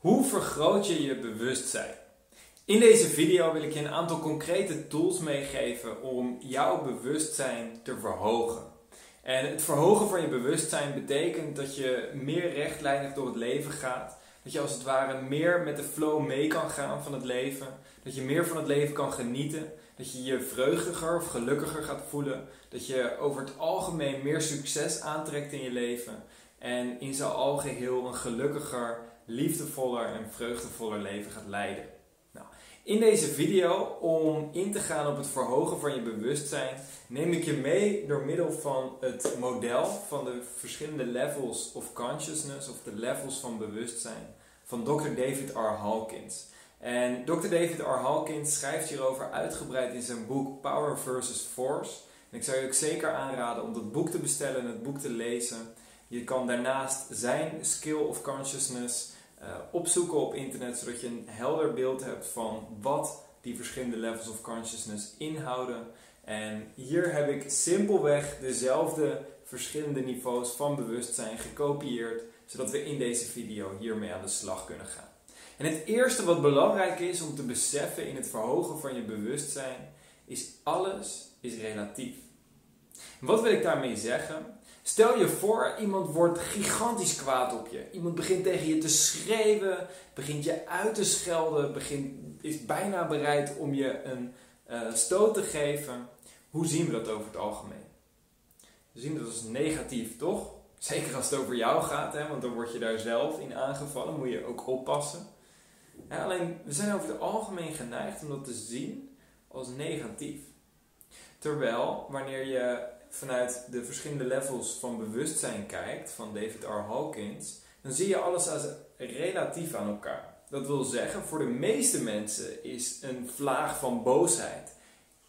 Hoe vergroot je je bewustzijn? In deze video wil ik je een aantal concrete tools meegeven om jouw bewustzijn te verhogen. En het verhogen van je bewustzijn betekent dat je meer rechtlijnig door het leven gaat. Dat je als het ware meer met de flow mee kan gaan van het leven. Dat je meer van het leven kan genieten. Dat je je vreugdiger of gelukkiger gaat voelen. Dat je over het algemeen meer succes aantrekt in je leven. En in zijn algeheel een gelukkiger, liefdevoller en vreugdevoller leven gaat leiden. Nou, in deze video, om in te gaan op het verhogen van je bewustzijn, neem ik je mee door middel van het model van de verschillende levels of consciousness, of de levels van bewustzijn, van Dr. David R. Hawkins. En Dr. David R. Hawkins schrijft hierover uitgebreid in zijn boek Power versus Force. En ik zou je ook zeker aanraden om dat boek te bestellen en het boek te lezen. Je kan daarnaast zijn skill of consciousness uh, opzoeken op internet, zodat je een helder beeld hebt van wat die verschillende levels of consciousness inhouden. En hier heb ik simpelweg dezelfde verschillende niveaus van bewustzijn gekopieerd, zodat we in deze video hiermee aan de slag kunnen gaan. En het eerste wat belangrijk is om te beseffen in het verhogen van je bewustzijn, is alles is relatief. Wat wil ik daarmee zeggen? Stel je voor, iemand wordt gigantisch kwaad op je. Iemand begint tegen je te schreeuwen, begint je uit te schelden, begint, is bijna bereid om je een uh, stoot te geven. Hoe zien we dat over het algemeen? We zien dat als negatief, toch? Zeker als het over jou gaat, hè? want dan word je daar zelf in aangevallen, moet je ook oppassen. Alleen, we zijn over het algemeen geneigd om dat te zien als negatief. Terwijl, wanneer je vanuit de verschillende levels van bewustzijn kijkt, van David R. Hawkins, dan zie je alles als relatief aan elkaar. Dat wil zeggen, voor de meeste mensen is een vlaag van boosheid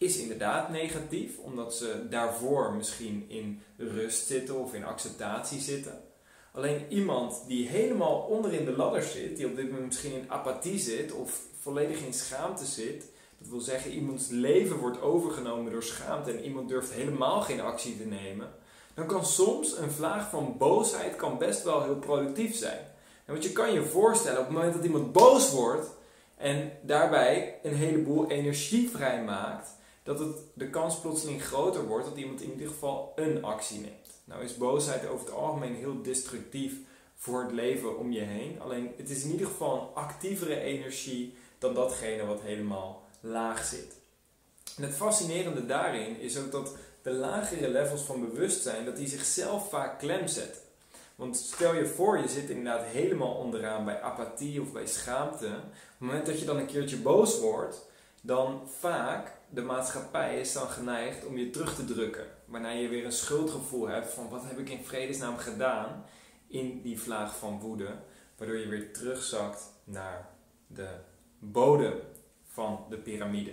is inderdaad negatief, omdat ze daarvoor misschien in rust zitten of in acceptatie zitten. Alleen iemand die helemaal onderin de ladder zit, die op dit moment misschien in apathie zit of volledig in schaamte zit, dat wil zeggen, iemands leven wordt overgenomen door schaamte en iemand durft helemaal geen actie te nemen. Dan kan soms een vlaag van boosheid kan best wel heel productief zijn. En want je kan je voorstellen, op het moment dat iemand boos wordt en daarbij een heleboel energie vrijmaakt, dat het de kans plotseling groter wordt dat iemand in ieder geval een actie neemt. Nou is boosheid over het algemeen heel destructief voor het leven om je heen. Alleen het is in ieder geval een actievere energie dan datgene wat helemaal laag zit. En het fascinerende daarin is ook dat de lagere levels van bewustzijn, dat die zichzelf vaak klem zetten. Want stel je voor, je zit inderdaad helemaal onderaan bij apathie of bij schaamte. Op het moment dat je dan een keertje boos wordt, dan vaak de maatschappij is dan geneigd om je terug te drukken. Waarna je weer een schuldgevoel hebt van wat heb ik in vredesnaam gedaan in die vlaag van woede. Waardoor je weer terugzakt naar de bodem van de piramide.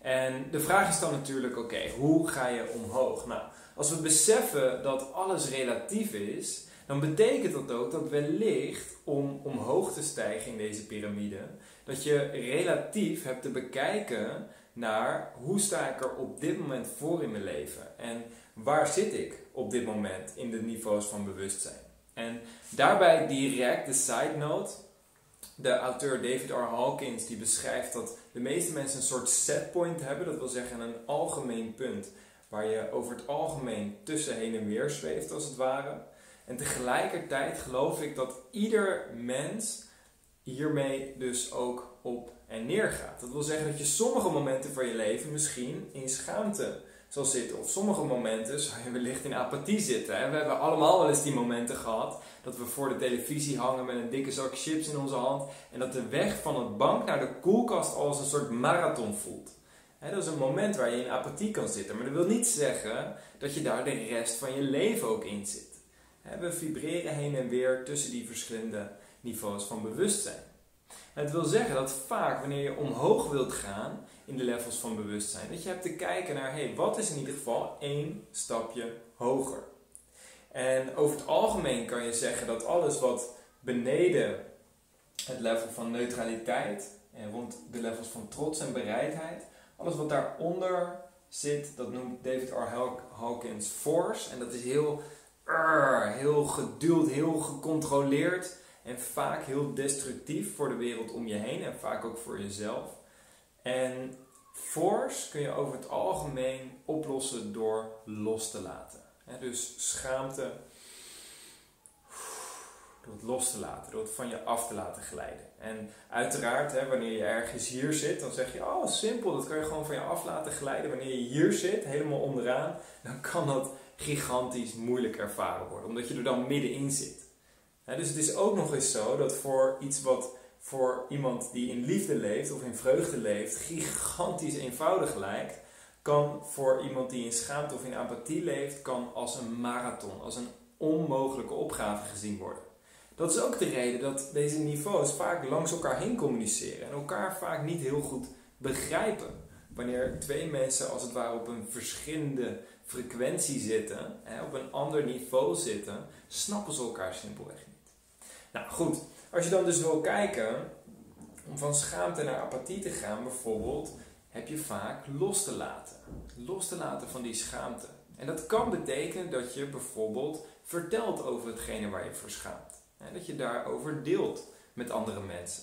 En de vraag is dan natuurlijk, oké, hoe ga je omhoog? Nou, als we beseffen dat alles relatief is, dan betekent dat ook dat wellicht om omhoog te stijgen in deze piramide, dat je relatief hebt te bekijken naar hoe sta ik er op dit moment voor in mijn leven en waar zit ik op dit moment in de niveaus van bewustzijn. En daarbij direct de side note, de auteur David R. Hawkins die beschrijft dat de meeste mensen een soort setpoint hebben, dat wil zeggen een algemeen punt waar je over het algemeen tussen heen en weer zweeft als het ware. En tegelijkertijd geloof ik dat ieder mens hiermee dus ook op en neer gaat. Dat wil zeggen dat je sommige momenten van je leven misschien in schaamte zal zitten. Of sommige momenten zal je wellicht in apathie zitten. We hebben allemaal wel eens die momenten gehad dat we voor de televisie hangen met een dikke zak chips in onze hand. En dat de weg van het bank naar de koelkast als een soort marathon voelt. dat is een moment waar je in apathie kan zitten. Maar dat wil niet zeggen dat je daar de rest van je leven ook in zit. We vibreren heen en weer tussen die verschillende niveaus van bewustzijn. Het wil zeggen dat vaak wanneer je omhoog wilt gaan in de levels van bewustzijn, dat je hebt te kijken naar, hey, wat is in ieder geval één stapje hoger? En over het algemeen kan je zeggen dat alles wat beneden het level van neutraliteit en rond de levels van trots en bereidheid, alles wat daaronder zit, dat noemt David R. Hawkins force. En dat is heel, heel geduld, heel gecontroleerd En vaak heel destructief voor de wereld om je heen en vaak ook voor jezelf. En force kun je over het algemeen oplossen door los te laten. dus schaamte door het los te laten, door het van je af te laten glijden. En uiteraard, wanneer je ergens hier zit, dan zeg je, oh simpel, dat kan je gewoon van je af laten glijden. Wanneer je hier zit, helemaal onderaan, dan kan dat gigantisch moeilijk ervaren worden, omdat je er dan middenin zit. Dus het is ook nog eens zo dat voor iets wat voor iemand die in liefde leeft of in vreugde leeft, gigantisch eenvoudig lijkt, kan voor iemand die in schaamte of in apathie leeft, kan als een marathon, als een onmogelijke opgave gezien worden. Dat is ook de reden dat deze niveaus vaak langs elkaar heen communiceren en elkaar vaak niet heel goed begrijpen. Wanneer twee mensen als het ware op een verschillende frequentie zitten, op een ander niveau zitten, snappen ze elkaar simpelweg niet. Nou goed, als je dan dus wil kijken om van schaamte naar apathie te gaan, bijvoorbeeld, heb je vaak los te laten. Los te laten van die schaamte. En dat kan betekenen dat je bijvoorbeeld vertelt over hetgene waar je voor schaamt. Dat je daarover deelt met andere mensen.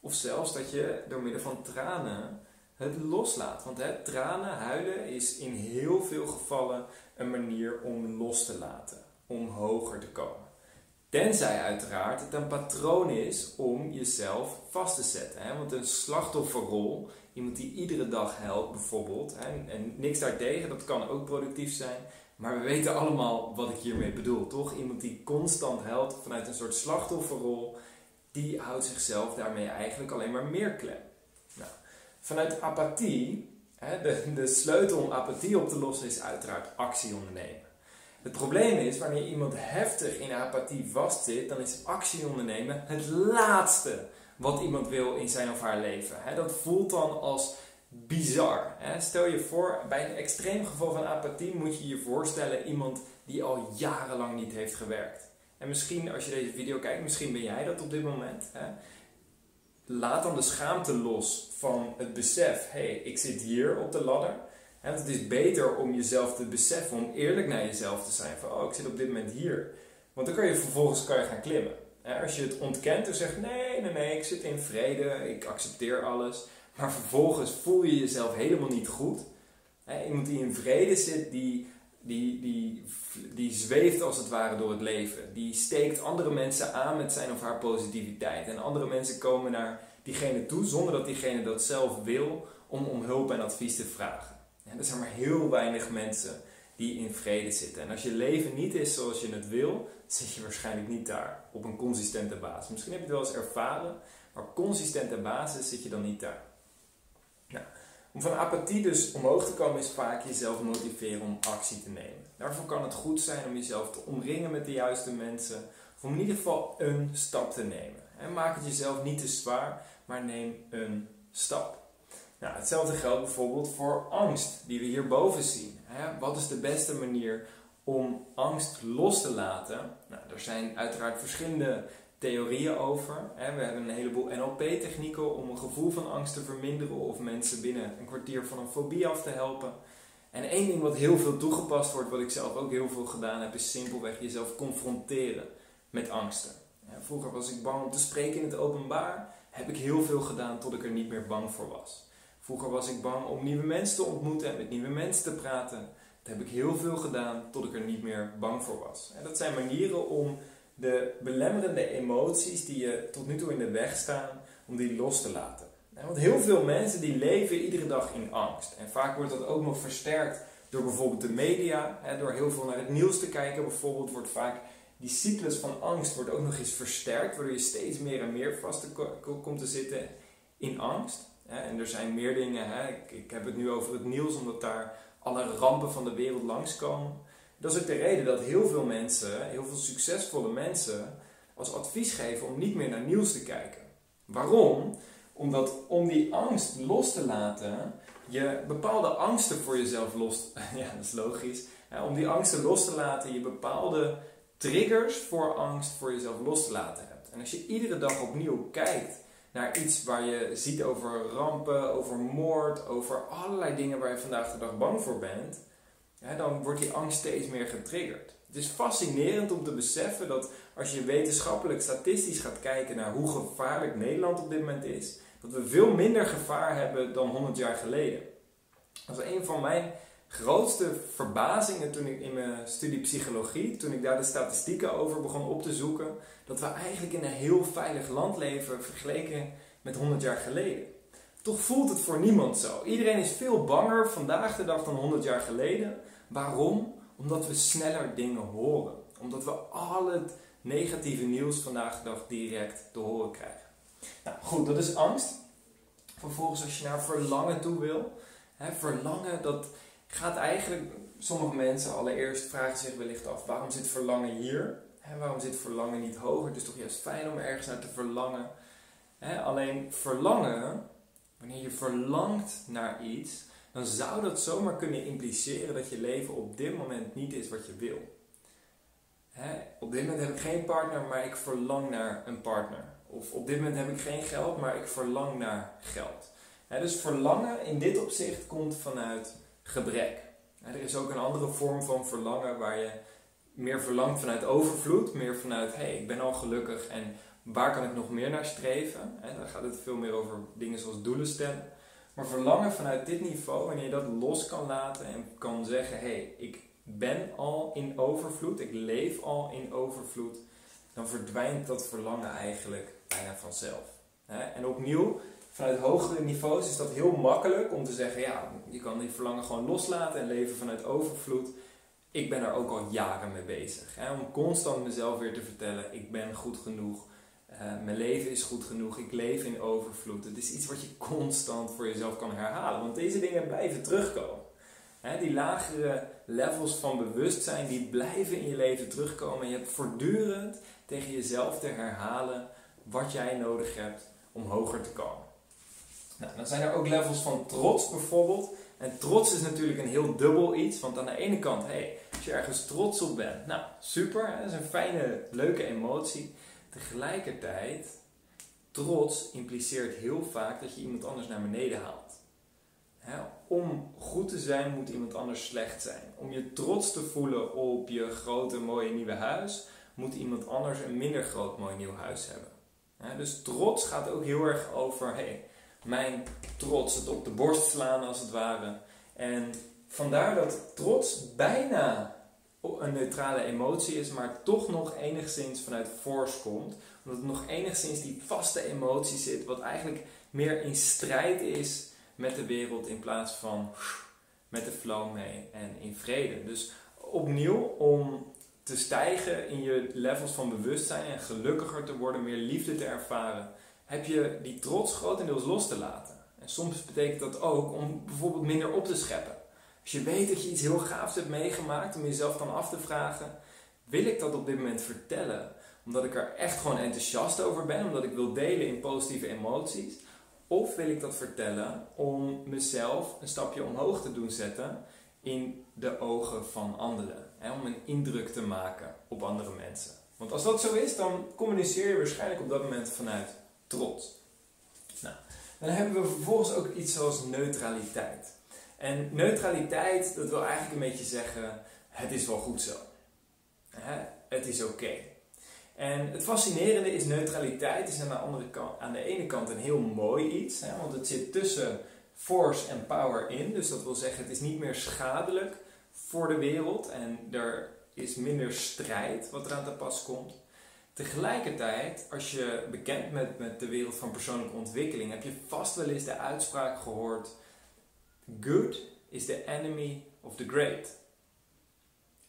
Of zelfs dat je door middel van tranen het loslaat. Want hè, tranen, huilen is in heel veel gevallen een manier om los te laten. Om hoger te komen. Tenzij uiteraard het een patroon is om jezelf vast te zetten. Hè? Want een slachtofferrol, iemand die iedere dag helpt bijvoorbeeld, hè? en niks daartegen, dat kan ook productief zijn. Maar we weten allemaal wat ik hiermee bedoel, toch? Iemand die constant helpt vanuit een soort slachtofferrol, die houdt zichzelf daarmee eigenlijk alleen maar meer klem. Nou, vanuit apathie, hè, de, de sleutel om apathie op te lossen is uiteraard actie ondernemen. Het probleem is, wanneer iemand heftig in apathie vastzit, dan is actie ondernemen het laatste wat iemand wil in zijn of haar leven. Dat voelt dan als bizar. Stel je voor, bij een extreem geval van apathie moet je je voorstellen iemand die al jarenlang niet heeft gewerkt. En misschien als je deze video kijkt, misschien ben jij dat op dit moment. Laat dan de schaamte los van het besef, hé, hey, ik zit hier op de ladder het is beter om jezelf te beseffen, om eerlijk naar jezelf te zijn. Van, oh, ik zit op dit moment hier. Want dan kan je vervolgens kan je gaan klimmen. Als je het ontkent en zegt, nee, nee, nee, ik zit in vrede, ik accepteer alles. Maar vervolgens voel je jezelf helemaal niet goed. Iemand die in vrede zit, die, die, die, die zweeft als het ware door het leven. Die steekt andere mensen aan met zijn of haar positiviteit. En andere mensen komen naar diegene toe zonder dat diegene dat zelf wil om om hulp en advies te vragen. Er zijn maar heel weinig mensen die in vrede zitten. En als je leven niet is zoals je het wil, zit je waarschijnlijk niet daar op een consistente basis. Misschien heb je het wel eens ervaren, maar consistente basis zit je dan niet daar. Nou, om van apathie dus omhoog te komen is vaak jezelf motiveren om actie te nemen. Daarvoor kan het goed zijn om jezelf te omringen met de juiste mensen. Of om in ieder geval een stap te nemen. En maak het jezelf niet te zwaar, maar neem een stap. Nou, hetzelfde geldt bijvoorbeeld voor angst, die we hierboven zien. Wat is de beste manier om angst los te laten? Nou, er zijn uiteraard verschillende theorieën over. We hebben een heleboel NLP-technieken om een gevoel van angst te verminderen of mensen binnen een kwartier van een fobie af te helpen. En één ding wat heel veel toegepast wordt, wat ik zelf ook heel veel gedaan heb, is simpelweg jezelf confronteren met angsten. Vroeger was ik bang om te spreken in het openbaar. Heb ik heel veel gedaan tot ik er niet meer bang voor was. Vroeger was ik bang om nieuwe mensen te ontmoeten en met nieuwe mensen te praten. Dat heb ik heel veel gedaan tot ik er niet meer bang voor was. En dat zijn manieren om de belemmerende emoties die je tot nu toe in de weg staan, om die los te laten. Want heel veel mensen die leven iedere dag in angst. En vaak wordt dat ook nog versterkt door bijvoorbeeld de media. Door heel veel naar het nieuws te kijken bijvoorbeeld wordt vaak die cyclus van angst wordt ook nog eens versterkt. Waardoor je steeds meer en meer vast komt te zitten in angst. En er zijn meer dingen. Hè. Ik, ik, heb het nu over het nieuws, omdat daar alle rampen van de wereld langskomen. Dat is ook de reden dat heel veel mensen, heel veel succesvolle mensen, als advies geven om niet meer naar nieuws te kijken. Waarom? Omdat om die angst los te laten, je bepaalde angsten voor jezelf los. Ja, dat is logisch. Om die angsten los te laten, je bepaalde triggers voor angst voor jezelf los te laten hebt. En als je iedere dag opnieuw kijkt naar iets waar je ziet over rampen, over moord, over allerlei dingen waar je vandaag de dag bang voor bent, dan wordt die angst steeds meer getriggerd. Het is fascinerend om te beseffen dat als je wetenschappelijk statistisch gaat kijken naar hoe gevaarlijk Nederland op dit moment is, dat we veel minder gevaar hebben dan 100 jaar geleden. Dat was een van mijn grootste verbazingen toen ik in mijn studie psychologie, toen ik daar de statistieken over begon op te zoeken, dat we eigenlijk in een heel veilig land leven vergeleken met 100 jaar geleden. Toch voelt het voor niemand zo. Iedereen is veel banger vandaag de dag dan 100 jaar geleden. Waarom? Omdat we sneller dingen horen. Omdat we al het negatieve nieuws vandaag de dag direct te horen krijgen. Nou goed, dat is angst. Vervolgens als je naar verlangen toe wil. Hè, verlangen, dat gaat eigenlijk... Sommige mensen allereerst vragen zich wellicht af, waarom zit verlangen hier? Hè, waarom zit verlangen niet hoger? Het is toch juist fijn om ergens naar te verlangen. Alleen verlangen, wanneer je verlangt naar iets, dan zou dat zomaar kunnen impliceren dat je leven op dit moment niet is wat je wil. Op dit moment heb ik geen partner, maar ik verlang naar een partner. Of op dit moment heb ik geen geld, maar ik verlang naar geld. Dus verlangen in dit opzicht komt vanuit gebrek. Er is ook een andere vorm van verlangen waar je meer verlangt vanuit overvloed, meer vanuit hé, hey, ik ben al gelukkig en waar kan ik nog meer naar streven? Dan gaat het veel meer over dingen zoals doelen stellen. Maar verlangen vanuit dit niveau, wanneer je dat los kan laten en kan zeggen: hé, hey, ik ben al in overvloed, ik leef al in overvloed, dan verdwijnt dat verlangen eigenlijk bijna vanzelf. En opnieuw, vanuit hogere niveaus is dat heel makkelijk om te zeggen: ja, je kan die verlangen gewoon loslaten en leven vanuit overvloed. Ik ben daar ook al jaren mee bezig. Om constant mezelf weer te vertellen: ik ben goed genoeg. Uh, mijn leven is goed genoeg, ik leef in overvloed. Het is iets wat je constant voor jezelf kan herhalen, want deze dingen blijven terugkomen. He, die lagere levels van bewustzijn, die blijven in je leven terugkomen. En je hebt voortdurend tegen jezelf te herhalen wat jij nodig hebt om hoger te komen. Nou, dan zijn er ook levels van trots bijvoorbeeld. En trots is natuurlijk een heel dubbel iets. Want aan de ene kant, hey, als je ergens trots op bent, nou super, dat is een fijne, leuke emotie. Tegelijkertijd, trots impliceert heel vaak dat je iemand anders naar beneden haalt. om goed te zijn moet iemand anders slecht zijn. Om je trots te voelen op je grote mooie nieuwe huis moet iemand anders een minder groot mooi nieuw huis hebben. dus trots gaat ook heel erg over hey, mijn trots, het op de borst slaan als het ware. En vandaar dat trots bijna een neutrale emotie is, maar toch nog enigszins vanuit force komt. Omdat het nog enigszins die vaste emotie zit, wat eigenlijk meer in strijd is met de wereld in plaats van met de flow mee en in vrede. Dus opnieuw om te stijgen in je levels van bewustzijn en gelukkiger te worden, meer liefde te ervaren, heb je die trots grotendeels los te laten. En soms betekent dat ook om bijvoorbeeld minder op te scheppen. Als je weet dat je iets heel gaafs hebt meegemaakt, om jezelf dan af te vragen: wil ik dat op dit moment vertellen? Omdat ik er echt gewoon enthousiast over ben, omdat ik wil delen in positieve emoties. Of wil ik dat vertellen om mezelf een stapje omhoog te doen zetten in de ogen van anderen? Hè, om een indruk te maken op andere mensen. Want als dat zo is, dan communiceer je waarschijnlijk op dat moment vanuit trots. Nou, dan hebben we vervolgens ook iets zoals neutraliteit. En neutraliteit, dat wil eigenlijk een beetje zeggen, het is wel goed zo. Het is oké. En het fascinerende is, neutraliteit is aan de, andere kant, aan de ene kant een heel mooi iets, hè, want het zit tussen force en power in. Dus dat wil zeggen, het is niet meer schadelijk voor de wereld en er is minder strijd wat eraan te pas komt. Tegelijkertijd, als je bekend bent met de wereld van persoonlijke ontwikkeling, heb je vast wel eens de uitspraak gehoord Good is the enemy of the great.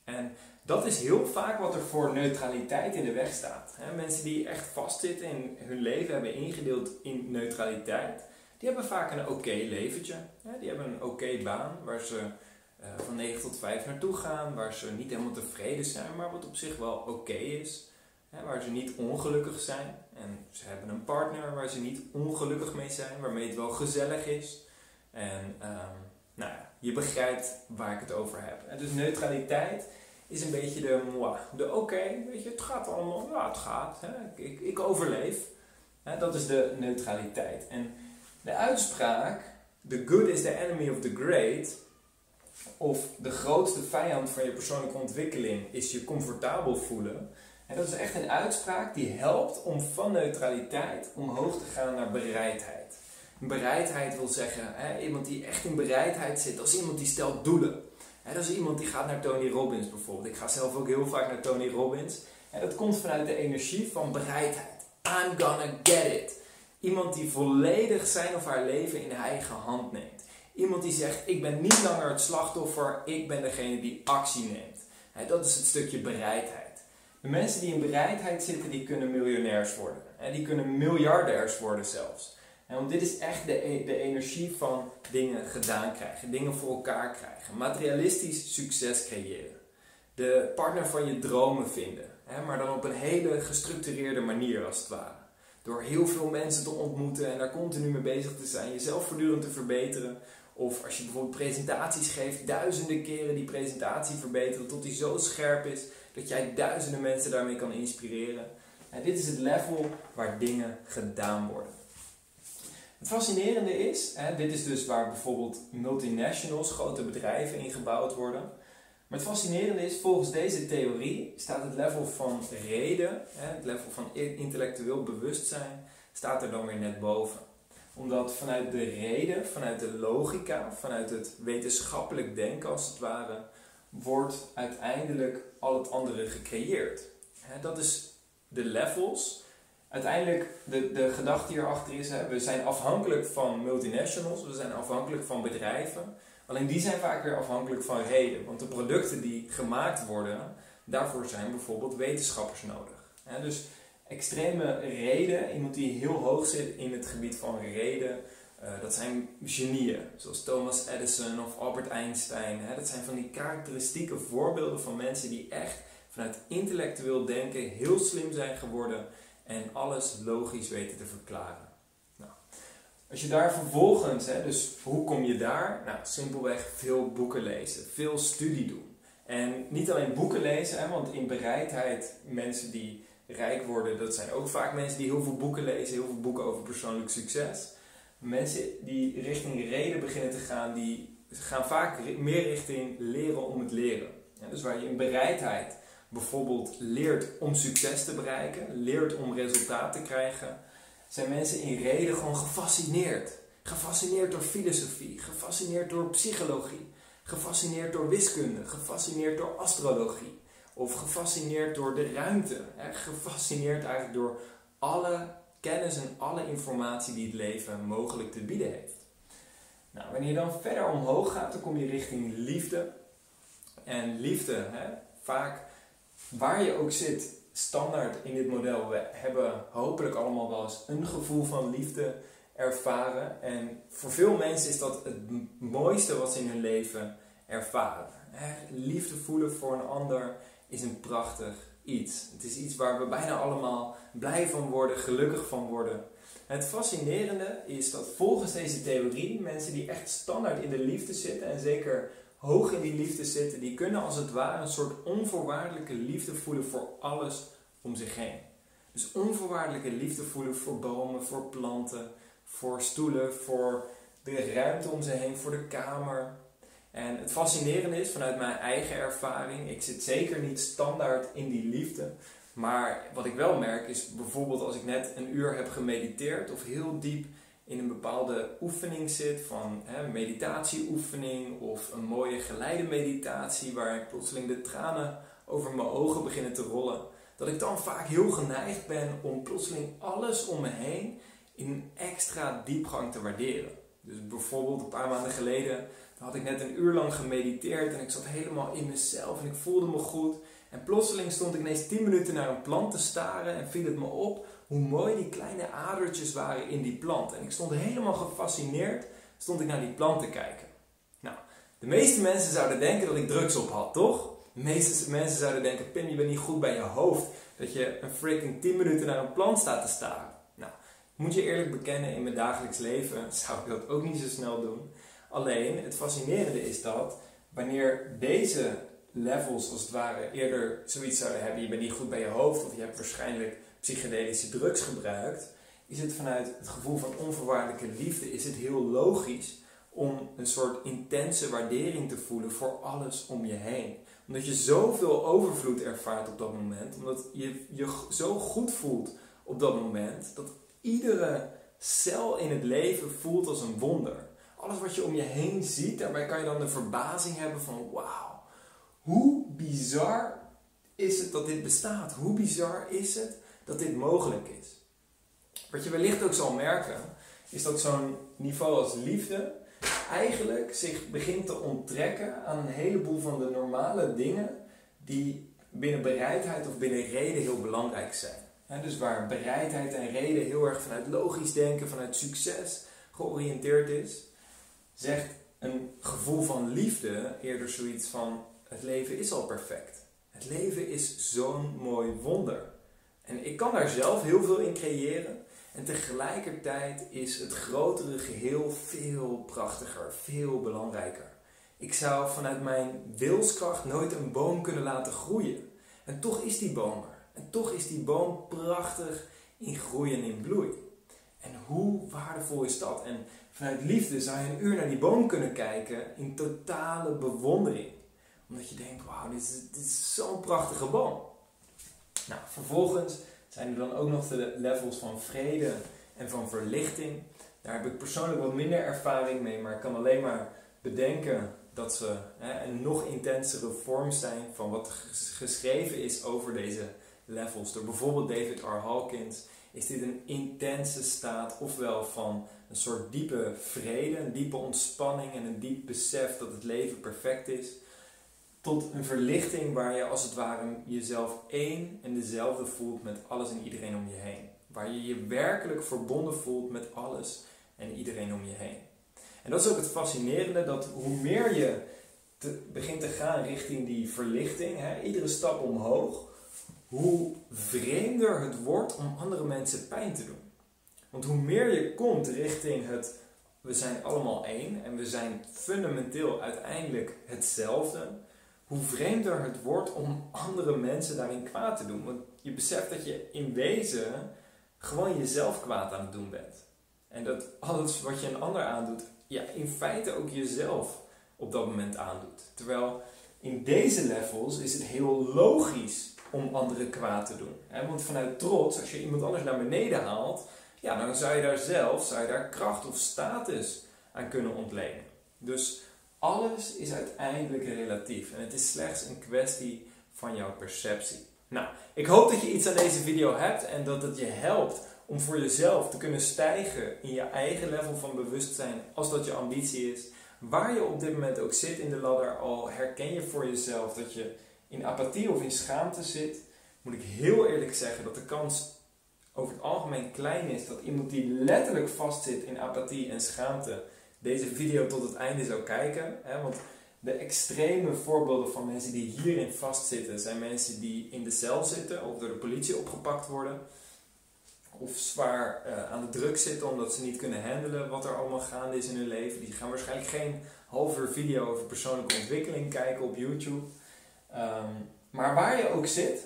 En dat is heel vaak wat er voor neutraliteit in de weg staat. mensen die echt vastzitten in hun leven, hebben ingedeeld in neutraliteit, die hebben vaak een oké leventje. Die hebben een oké baan waar ze eh, van 9 tot 5 naartoe gaan, waar ze niet helemaal tevreden zijn, maar wat op zich wel oké is. Waar ze niet ongelukkig zijn. En ze hebben een partner waar ze niet ongelukkig mee zijn, waarmee het wel gezellig is. En um, nou ja, je begrijpt waar ik het over heb. En dus neutraliteit is een beetje de de oké, weet je, het gaat allemaal, ja het gaat, hè, ik, ik overleef. Hè, dat is de neutraliteit. En de uitspraak, the good is the enemy of the great, of de grootste vijand van je persoonlijke ontwikkeling is je comfortabel voelen. En dat is echt een uitspraak die helpt om van neutraliteit omhoog te gaan naar bereidheid. Bereidheid wil zeggen, hè, iemand die echt in bereidheid zit, dat is iemand die stelt doelen. Hè, dat is iemand die gaat naar Tony Robbins bijvoorbeeld. Ik ga zelf ook heel vaak naar Tony Robbins. En dat komt vanuit de energie van bereidheid. I'm gonna get it. Iemand die volledig zijn of haar leven in eigen hand neemt. Iemand die zegt, ik ben niet langer het slachtoffer, ik ben degene die actie neemt. Hè, dat is het stukje bereidheid. De mensen die in bereidheid zitten, die kunnen miljonairs worden. En die kunnen miljardairs worden zelfs. En want dit is echt de, e-, de energie van dingen gedaan krijgen, dingen voor elkaar krijgen, materialistisch succes creëren. De partner van je dromen vinden, hè, maar dan op een hele gestructureerde manier als het ware. Door heel veel mensen te ontmoeten en daar continu mee bezig te zijn, jezelf voortdurend te verbeteren. Of als je bijvoorbeeld presentaties geeft, duizenden keren die presentatie verbeteren tot die zo scherp is dat jij duizenden mensen daarmee kan inspireren. En dit is het level waar dingen gedaan worden. Het fascinerende is, hè, dit is dus waar bijvoorbeeld multinationals, grote bedrijven in gebouwd worden. Maar het fascinerende is, volgens deze theorie staat het level van reden, hè, het level van intellectueel bewustzijn, staat er dan weer net boven. Omdat vanuit de reden, vanuit de logica, vanuit het wetenschappelijk denken als het ware, wordt uiteindelijk al het andere gecreëerd. dat is de levels. Uiteindelijk, de, de gedachte hierachter is, we zijn afhankelijk van multinationals, we zijn afhankelijk van bedrijven. Alleen die zijn vaak weer afhankelijk van reden. Want de producten die gemaakt worden, daarvoor zijn bijvoorbeeld wetenschappers nodig. dus extreme reden, iemand die heel hoog zit in het gebied van reden, uh, dat zijn genieën, zoals Thomas Edison of Albert Einstein. Hè? Dat zijn van die karakteristieke voorbeelden van mensen die echt vanuit intellectueel denken heel slim zijn geworden en alles logisch weten te verklaren. Nou, als je daar vervolgens, hè, dus hoe kom je daar? Nou, simpelweg veel boeken lezen, veel studie doen. En niet alleen boeken lezen, hè, want in bereidheid, mensen die rijk worden, dat zijn ook vaak mensen die heel veel boeken lezen, heel veel boeken over persoonlijk succes mensen die richting reden beginnen te gaan, die gaan vaak meer richting leren om het leren. Dus waar je in bereidheid bijvoorbeeld leert om succes te bereiken, leert om resultaat te krijgen, zijn mensen in reden gewoon gefascineerd. Gefascineerd door filosofie, gefascineerd door psychologie, gefascineerd door wiskunde, gefascineerd door astrologie. Of gefascineerd door de ruimte. Hè? Gefascineerd eigenlijk door alle kennis en alle informatie die het leven mogelijk te bieden heeft. Nou, wanneer je dan verder omhoog gaat, dan kom je richting liefde. En liefde, hè, vaak waar je ook zit, standaard in dit model, we hebben hopelijk allemaal wel eens een gevoel van liefde ervaren. En voor veel mensen is dat het mooiste wat ze in hun leven ervaren. Liefde voelen voor een ander is een prachtig iets. Het is iets waar we bijna allemaal blij van worden, gelukkig van worden. Het fascinerende is dat volgens deze theorie mensen die echt standaard in de liefde zitten en zeker hoog in die liefde zitten, die kunnen als het ware een soort onvoorwaardelijke liefde voelen voor alles om zich heen. Dus onvoorwaardelijke liefde voelen voor bomen, voor planten, voor stoelen, voor de ruimte om ze heen, voor de kamer, en het fascinerende is vanuit mijn eigen ervaring, ik zit zeker niet standaard in die liefde. Maar wat ik wel merk is bijvoorbeeld als ik net een uur heb gemediteerd of heel diep in een bepaalde oefening zit, van hè, meditatieoefening of een mooie geleide meditatie waar plotseling de tranen over mijn ogen beginnen te rollen, dat ik dan vaak heel geneigd ben om plotseling alles om me heen in een extra diepgang te waarderen. Dus bijvoorbeeld een paar maanden geleden had ik net een uur lang gemediteerd en ik zat helemaal in mezelf en ik voelde me goed. En plotseling stond ik ineens 10 minuten naar een plant te staren en viel het me op hoe mooi die kleine adertjes waren in die plant. En ik stond helemaal gefascineerd, stond ik naar die plant te kijken. Nou, de meeste mensen zouden denken dat ik drugs op had, toch? De meeste mensen zouden denken, Pim, je bent niet goed bij je hoofd dat je een freaking 10 minuten naar een plant staat te staren. Moet je eerlijk bekennen, in mijn dagelijks leven zou ik dat ook niet zo snel doen. Alleen het fascinerende is dat wanneer deze levels als het ware eerder zoiets zouden hebben, je bent niet goed bij je hoofd of je hebt waarschijnlijk psychedelische drugs gebruikt, is het vanuit het gevoel van onvoorwaardelijke liefde is het heel logisch om een soort intense waardering te voelen voor alles om je heen. Omdat je zoveel overvloed ervaart op dat moment, omdat je je zo goed voelt op dat moment, dat iedere cel in het leven voelt als een wonder. Alles wat je om je heen ziet, daarbij kan je dan de verbazing hebben van wauw, hoe bizar is het dat dit bestaat? Hoe bizar is het dat dit mogelijk is? Wat je wellicht ook zal merken, is dat zo'n niveau als liefde eigenlijk zich begint te onttrekken aan een heleboel van de normale dingen die binnen bereidheid of binnen reden heel belangrijk zijn. Dus waar bereidheid en reden heel erg vanuit logisch denken, vanuit succes georiënteerd is, zegt een gevoel van liefde eerder zoiets van het leven is al perfect. Het leven is zo'n mooi wonder. En ik kan daar zelf heel veel in creëren. En tegelijkertijd is het grotere geheel veel prachtiger, veel belangrijker. Ik zou vanuit mijn wilskracht nooit een boom kunnen laten groeien. En toch is die boom er. En toch is die boom prachtig in groei en in bloei. En hoe waardevol is dat? En vanuit liefde zou je een uur naar die boom kunnen kijken in totale bewondering. Omdat je denkt, wauw, dit is, zo'n prachtige boom. Nou, vervolgens zijn er dan ook nog de levels van vrede en van verlichting. Daar heb ik persoonlijk wat minder ervaring mee, maar ik kan alleen maar bedenken dat ze hè, een nog intensere vorm zijn van wat geschreven is over deze levels. Door bijvoorbeeld David R. Hawkins is dit een intense staat, ofwel van een soort diepe vrede, een diepe ontspanning en een diep besef dat het leven perfect is tot een verlichting waar je als het ware jezelf één en dezelfde voelt met alles en iedereen om je heen. Waar je je werkelijk verbonden voelt met alles en iedereen om je heen. En dat is ook het fascinerende, dat hoe meer je begint te gaan richting die verlichting, hè, iedere stap omhoog, hoe vreemder het wordt om andere mensen pijn te doen. Want hoe meer je komt richting het we zijn allemaal één en we zijn fundamenteel uiteindelijk hetzelfde, hoe vreemder het wordt om andere mensen daarin kwaad te doen. Want je beseft dat je in wezen gewoon jezelf kwaad aan het doen bent. En dat alles wat je een ander aandoet, ja, in feite ook jezelf op dat moment aandoet. Terwijl in deze levels is het heel logisch om anderen kwaad te doen. Want vanuit trots, als je iemand anders naar beneden haalt, ja, dan zou je daar zelf zou je daar kracht of status aan kunnen ontlenen. Dus alles is uiteindelijk relatief en het is slechts een kwestie van jouw perceptie. Nou, ik hoop dat je iets aan deze video hebt en dat het je helpt om voor jezelf te kunnen stijgen in je eigen level van bewustzijn als dat je ambitie is. Waar je op dit moment ook zit in de ladder, al herken je voor jezelf dat je in apathie of in schaamte zit, moet ik heel eerlijk zeggen dat de kans over het algemeen klein is dat iemand die letterlijk vastzit in apathie en schaamte deze video tot het einde zou kijken. Hè? Want de extreme voorbeelden van mensen die hierin vastzitten zijn mensen die in de cel zitten of door de politie opgepakt worden. Of zwaar uh, aan de druk zitten omdat ze niet kunnen handelen wat er allemaal gaande is in hun leven. Die gaan waarschijnlijk geen halve video over persoonlijke ontwikkeling kijken op YouTube. Um, maar waar je ook zit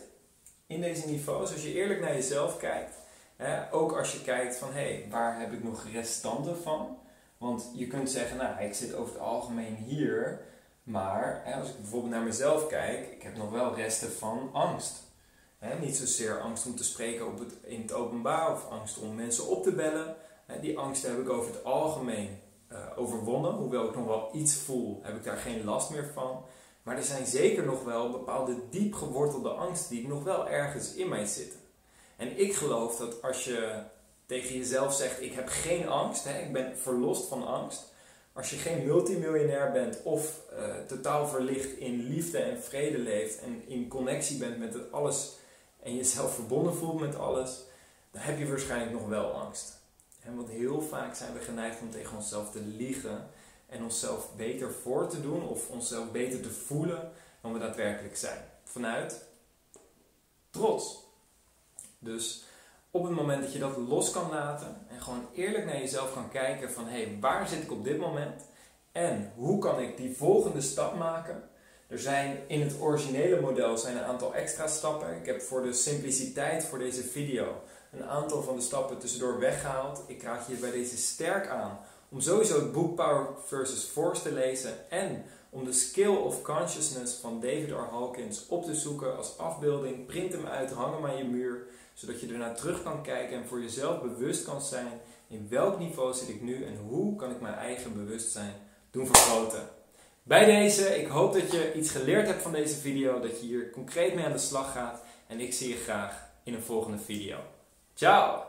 in deze niveaus, als je eerlijk naar jezelf kijkt, hè, ook als je kijkt van hé, hey, waar heb ik nog restanten van? Want je kunt zeggen, nou, ik zit over het algemeen hier, maar hè, als ik bijvoorbeeld naar mezelf kijk, ik heb nog wel resten van angst. Hè, niet zozeer angst om te spreken op het, in het openbaar of angst om mensen op te bellen. Die angst heb ik over het algemeen uh, overwonnen. Hoewel ik nog wel iets voel, heb ik daar geen last meer van. Maar er zijn zeker nog wel bepaalde diep gewortelde angsten die nog wel ergens in mij zitten. En ik geloof dat als je tegen jezelf zegt: Ik heb geen angst, hè, ik ben verlost van angst. Als je geen multimiljonair bent of uh, totaal verlicht in liefde en vrede leeft en in connectie bent met het alles en jezelf verbonden voelt met alles, dan heb je waarschijnlijk nog wel angst. En want heel vaak zijn we geneigd om tegen onszelf te liegen en onszelf beter voor te doen of onszelf beter te voelen dan we daadwerkelijk zijn. Vanuit trots. Dus op het moment dat je dat los kan laten en gewoon eerlijk naar jezelf kan kijken van hé, hey, waar zit ik op dit moment en hoe kan ik die volgende stap maken? Er zijn in het originele model zijn een aantal extra stappen. Ik heb voor de simpliciteit voor deze video een aantal van de stappen tussendoor weggehaald. Ik raad je bij deze sterk aan om sowieso het boek Power vs. Force te lezen en om de Skill of Consciousness van David R. Hawkins op te zoeken als afbeelding. Print hem uit, hang hem aan je muur, zodat je ernaar terug kan kijken en voor jezelf bewust kan zijn in welk niveau zit ik nu en hoe kan ik mijn eigen bewustzijn doen vergroten. Bij deze, ik hoop dat je iets geleerd hebt van deze video, dat je hier concreet mee aan de slag gaat en ik zie je graag in een volgende video. Ciao!